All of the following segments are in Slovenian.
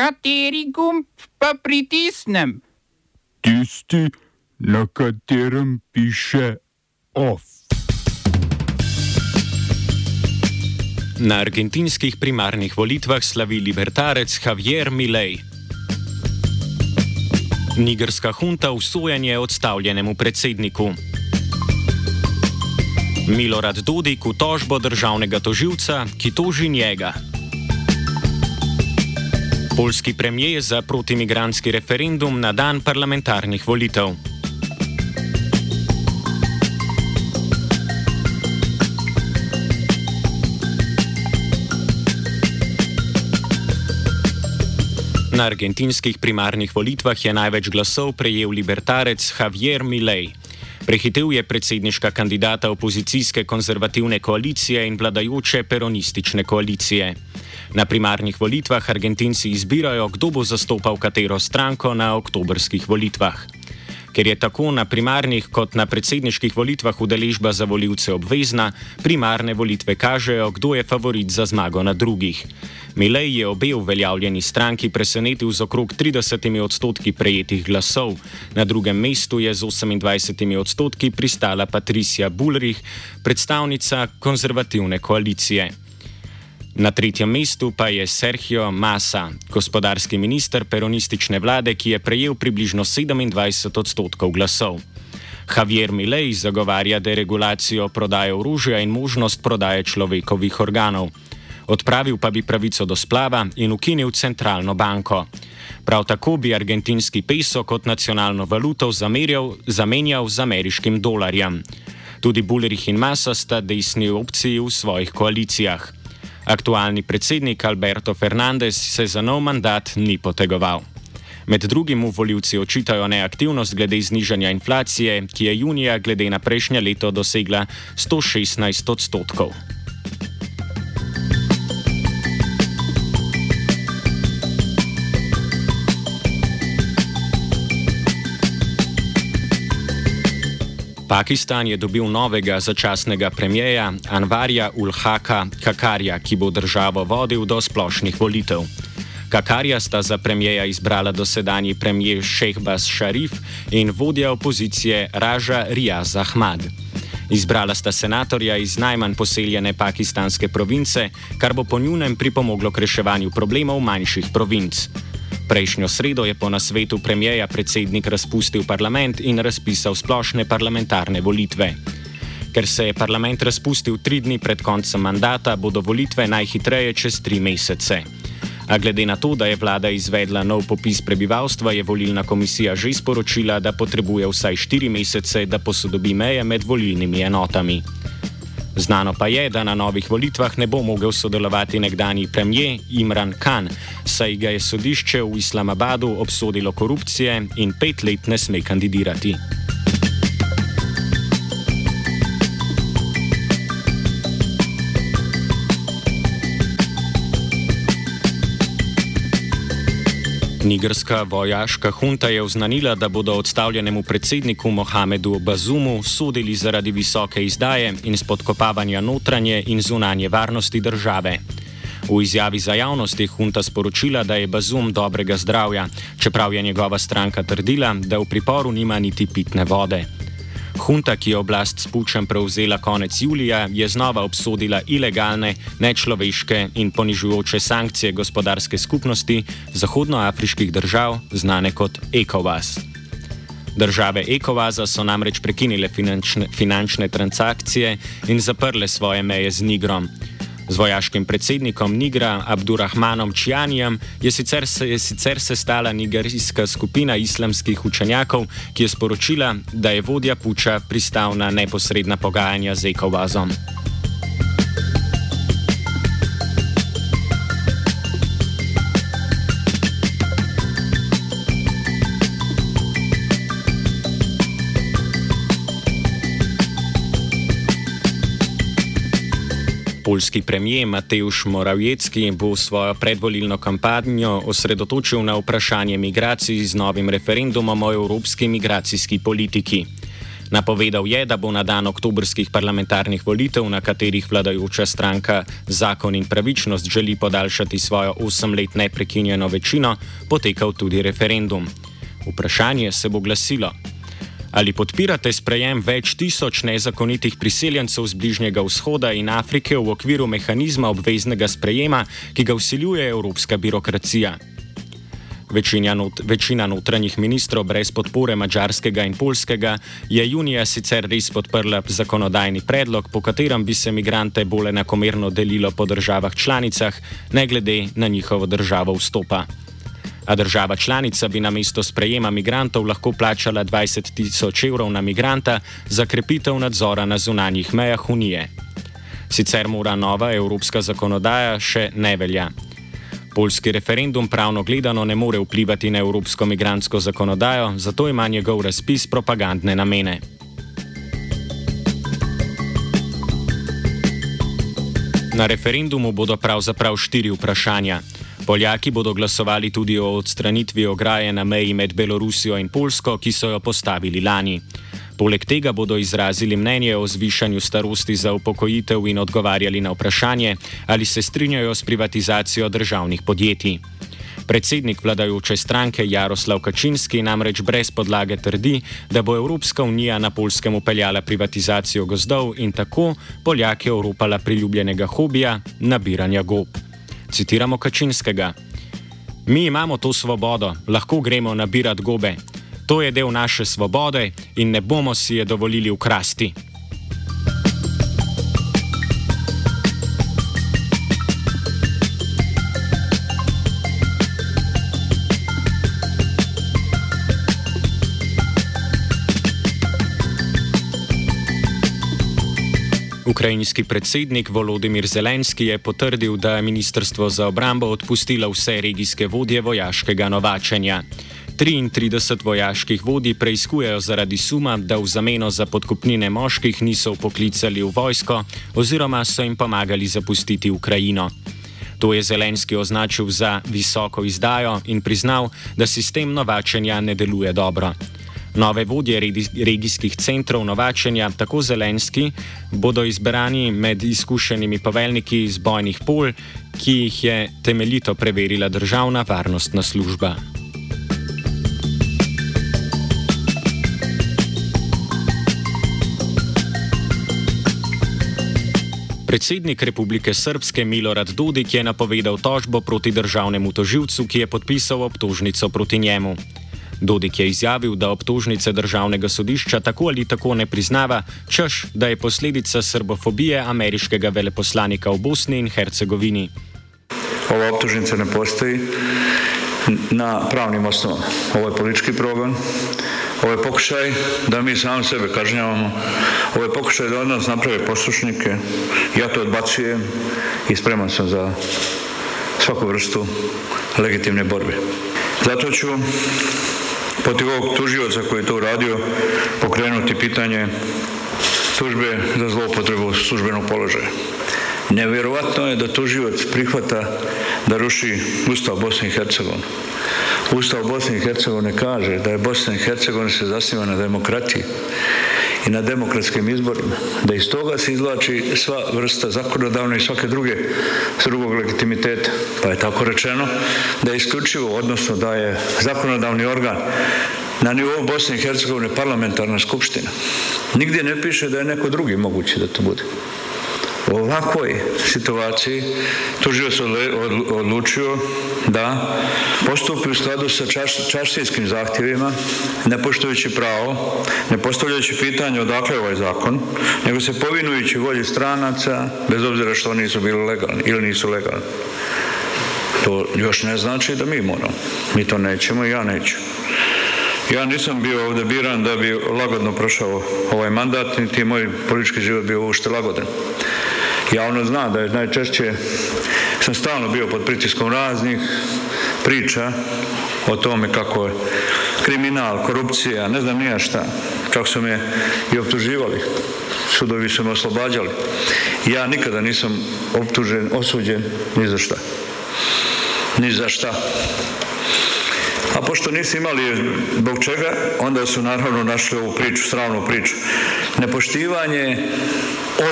Kateri gumb pa pritisnem? Tisti, na katerem piše OF. Na argentinskih primarnih volitvah slavi libertarec Javier Milei. Nigerska hunta usojanje odstavljenemu predsedniku. Milorad Dodik v tožbo državnega toživca, ki toži njega. Polski premijer za protimigranski referendum na dan parlamentarnih volitev. Na argentinskih primarnih volitvah je največ glasov prejel libertarec Javier Milei. Prehitev je predsedniška kandidata opozicijske konzervativne koalicije in vladajoče peronistične koalicije. Na primarnih volitvah Argentinci izbirajo, kdo bo zastopal katero stranko na oktobrskih volitvah. Ker je tako na primarnih kot na predsedniških volitvah udeležba za voljivce obvezna, primarne volitve kažejo, kdo je favorit za zmago na drugih. Milej je obe uveljavljeni stranki presenetil z okrog 30 odstotki prejetih glasov, na drugem mestu je z 28 odstotki pristala Patricia Bullrich, predstavnica konzervativne koalicije. Na tretjem mestu pa je Sergio Massa, gospodarski minister peronistične vlade, ki je prejel približno 27 odstotkov glasov. Javier Milei zagovarja deregulacijo prodaje orožja in možnost prodaje človekovih organov. Odpravil pa bi pravico do splava in ukinil centralno banko. Prav tako bi argentinski peso kot nacionalno valuto zamerjal, zamenjal z ameriškim dolarjem. Tudi Bullerich in Massa sta desni opciji v svojih koalicijah. Aktualni predsednik Alberto Fernandez se za nov mandat ni potegoval. Med drugim mu voljivci očitajo neaktivnost glede znižanja inflacije, ki je junija glede na prejšnje leto dosegla 116 odstotkov. Pakistan je dobil novega začasnega premijeja Anvarja Ulhaka Kakarja, ki bo državo vodil do splošnih volitev. Kakarja sta za premijeja izbrala dosedanji premijer Šehbaz Šarif in vodja opozicije Raža Riaz Ahmad. Izbrala sta senatorja iz najmanj poseljene pakistanske province, kar bo po njunem pripomoglo k reševanju problemov manjših provinc. Prejšnjo sredo je po nasvetu premijeja predsednik razpustil parlament in razpisal splošne parlamentarne volitve. Ker se je parlament razpustil tri dni pred koncem mandata, bodo volitve najhitreje čez tri mesece. A glede na to, da je vlada izvedla nov popis prebivalstva, je volilna komisija že sporočila, da potrebuje vsaj štiri mesece, da posodobi meje med volilnimi enotami. Znano pa je, da na novih volitvah ne bo mogel sodelovati nekdani premijer Imran Khan, saj ga je sodišče v Islamabadu obsodilo korupcije in pet let ne sme kandidirati. Nigerska vojaška hunta je oznanila, da bodo odstavljenemu predsedniku Mohamedu Bazumu sodili zaradi visoke izdaje in spodkopavanja notranje in zunanje varnosti države. V izjavi za javnost je hunta sporočila, da je Bazum dobrega zdravja, čeprav je njegova stranka trdila, da v priporu nima niti pitne vode. Hunta, ki je oblast s pučem prevzela konec julija, je znova obsodila ilegalne, nečloveške in ponižujoče sankcije gospodarske skupnosti zahodnoafriških držav, znane kot ECOWAS. Države ECOWAS so namreč prekinile finančne, finančne transakcije in zaprle svoje meje z Nigrom. Z vojaškim predsednikom Nigra Abdurrahmanom Čjanijem je sicer, se, sicer sestala nigerijska skupina islamskih učenjakov, ki je sporočila, da je vodja puča pristal na neposredna pogajanja z Ekovazom. Polski premijer Mateusz Morawiecki bo svojo predvolilno kampanjo osredotočil na vprašanje migracij z novim referendumom o evropski migracijski politiki. Napovedal je, da bo na dan oktobrskih parlamentarnih volitev, na katerih vladajoča stranka Zakon in pravičnost želi podaljšati svojo osem let neprekinjeno večino, potekal tudi referendum. Vprašanje se bo glasilo. Ali podpirate sprejem več tisoč nezakonitih priseljencev z Bližnjega vzhoda in Afrike v okviru mehanizma obveznega sprejema, ki ga usiljuje evropska birokracija? Večina, not, večina notranjih ministrov brez podpore mačarskega in polskega je junija sicer res podprla zakonodajni predlog, po katerem bi se imigrante bolj enakomerno delilo po državah članicah, ne glede na njihovo državo vstopa a država članica bi na mesto sprejema imigrantov lahko plačala 20 tisoč evrov na imigranta za krepitev nadzora na zunanjih mejah Unije. Sicer mora nova evropska zakonodaja še ne velja. Poljski referendum pravno gledano ne more vplivati na evropsko migransko zakonodajo, zato ima njegov razpis propagandne namene. Na referendumu bodo pravzaprav štiri vprašanja. Poljaki bodo glasovali tudi o odstranitvi ograje na meji med Belorusijo in Polsko, ki so jo postavili lani. Poleg tega bodo izrazili mnenje o zvišanju starosti za upokojitev in odgovarjali na vprašanje, ali se strinjajo s privatizacijo državnih podjetij. Predsednik vladajoče stranke Jaroslav Kačinski namreč brez podlage trdi, da bo Evropska unija na polskem upeljala privatizacijo gozdov in tako Poljake oropala priljubljenega hobija nabiranja gob. Citiramo Kačinskega. Mi imamo to svobodo, lahko gremo nabirati gobe. To je del naše svobode in ne bomo si je dovolili ukrasti. Ukrajinski predsednik Volodimir Zelenski je potrdil, da je Ministrstvo za obrambo odpustilo vse regijske vodje vojaškega novačenja. 33 vojaških vodij preizkujejo zaradi suma, da v zameno za podkupnine moških niso poklicali v vojsko oziroma so jim pomagali zapustiti Ukrajino. To je Zelenski označil za visoko izdajo in priznal, da sistem novačenja ne deluje dobro. Nove vodje regijskih centrov novačenja, tako zelenski, bodo izbrani med izkušenimi poveljniki iz bojnih pol, ki jih je temeljito preverila državna varnostna služba. Predsednik Republike Srpske Milorad Dodik je napovedal tožbo proti državnemu toživcu, ki je podpisal obtožnico proti njemu. Dodik je izjavil, da obtožnice državnega sodišča tako ali tako ne priznava, čež da je posledica srbofobije ameriškega veleposlanika v Bosni in Hercegovini. Ova obtožnica ne postoji na pravnim osnovam. Ovo je politički progon, ovo je pokušaj da mi sami sebe kažnjavamo, ovo je pokušaj da od nas naprave poslušnike, ja to odbacujem i spreman sam za svaku vrstu legitimne borbe. Zato ću protiv ovog tužioca koji je to uradio pokrenuti pitanje tužbe za zloupotrebu službenog položaja. Nevjerovatno je da tuživac prihvata da ruši Ustav Bosne i Hercegovine. Ustav Bosne i Hercegovine kaže da je Bosna i Hercegovina se zasniva na demokratiji i na demokratskim izborima, da iz toga se izlači sva vrsta zakonodavne i svake druge drugog legitimiteta. Pa je tako rečeno da je isključivo, odnosno da je zakonodavni organ na nivou Bosne i Hercegovine parlamentarna skupština. Nigdje ne piše da je neko drugi moguće da to bude. U ovakvoj situaciji tužio se odlučio da postupi u skladu sa čaštijskim zahtjevima, ne poštujući pravo, ne postavljajući pitanje odakle ovaj zakon, nego se povinujući volji stranaca, bez obzira što nisu bili legalni ili nisu legalni. To još ne znači da mi moramo. Mi to nećemo i ja neću. Ja nisam bio ovdje biran da bi lagodno prošao ovaj mandat, niti moj politički život bio ušte lagodan. Javno zna da je najčešće, sam stalno bio pod pritiskom raznih priča o tome kako je kriminal, korupcija, ne znam nija šta, kako su me i optuživali. Sudovi su me oslobađali. Ja nikada nisam optužen, osuđen ni za šta. Ni za šta. A pošto nisu imali zbog čega, onda su naravno našli ovu priču, sravnu priču. Nepoštivanje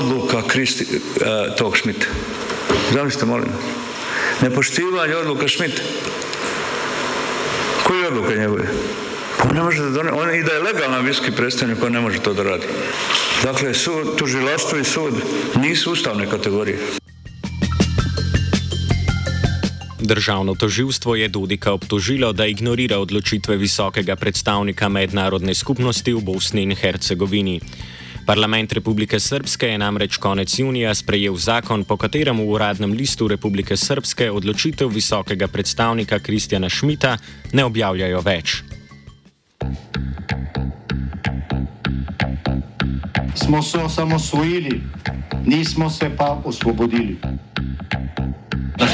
odluka Kristi, uh, tog Šmita. Zamislite, molim. Nepoštivanje odluka Šmita. Koji je odluka njegove? On ne može da done, on i da je legalan viski predstavnik, on ne može to da radi. Dakle, sud, tužilaštvo i sud nisu ustavne kategorije. Državno toživstvo je Dudika obtožilo, da ignorira odločitve visokega predstavnika mednarodne skupnosti v Bosni in Hercegovini. Parlament Republike Srpske je namreč konec junija sprejel zakon, po katerem v uradnem listu Republike Srpske odločitev visokega predstavnika Kristjana Šmita ne objavljajo več. Smo se osamosvojili, nismo se pa osvobodili.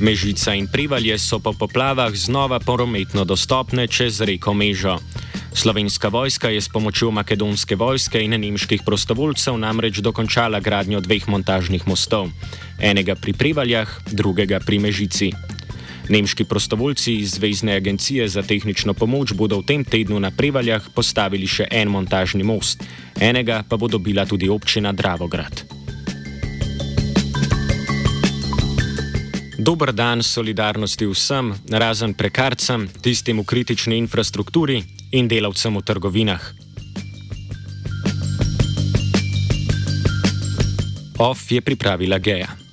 Mežica in Privalje so po poplavah znova prometno dostopne čez reko Mežo. Slovenska vojska je s pomočjo makedonske vojske in nemških prostovoljcev namreč dokončala gradnjo dveh montažnih mostov, enega pri Privaljah, drugega pri Mežici. Nemški prostovoljci iz Zvezdne agencije za tehnično pomoč bodo v tem tednu na Privaljah postavili še en montažni most, enega pa bo dobila tudi občina Dravograd. Dober dan solidarnosti vsem, razen prekarcem, tistim v kritični infrastrukturi in delavcem v trgovinah. OF je pripravila Geja.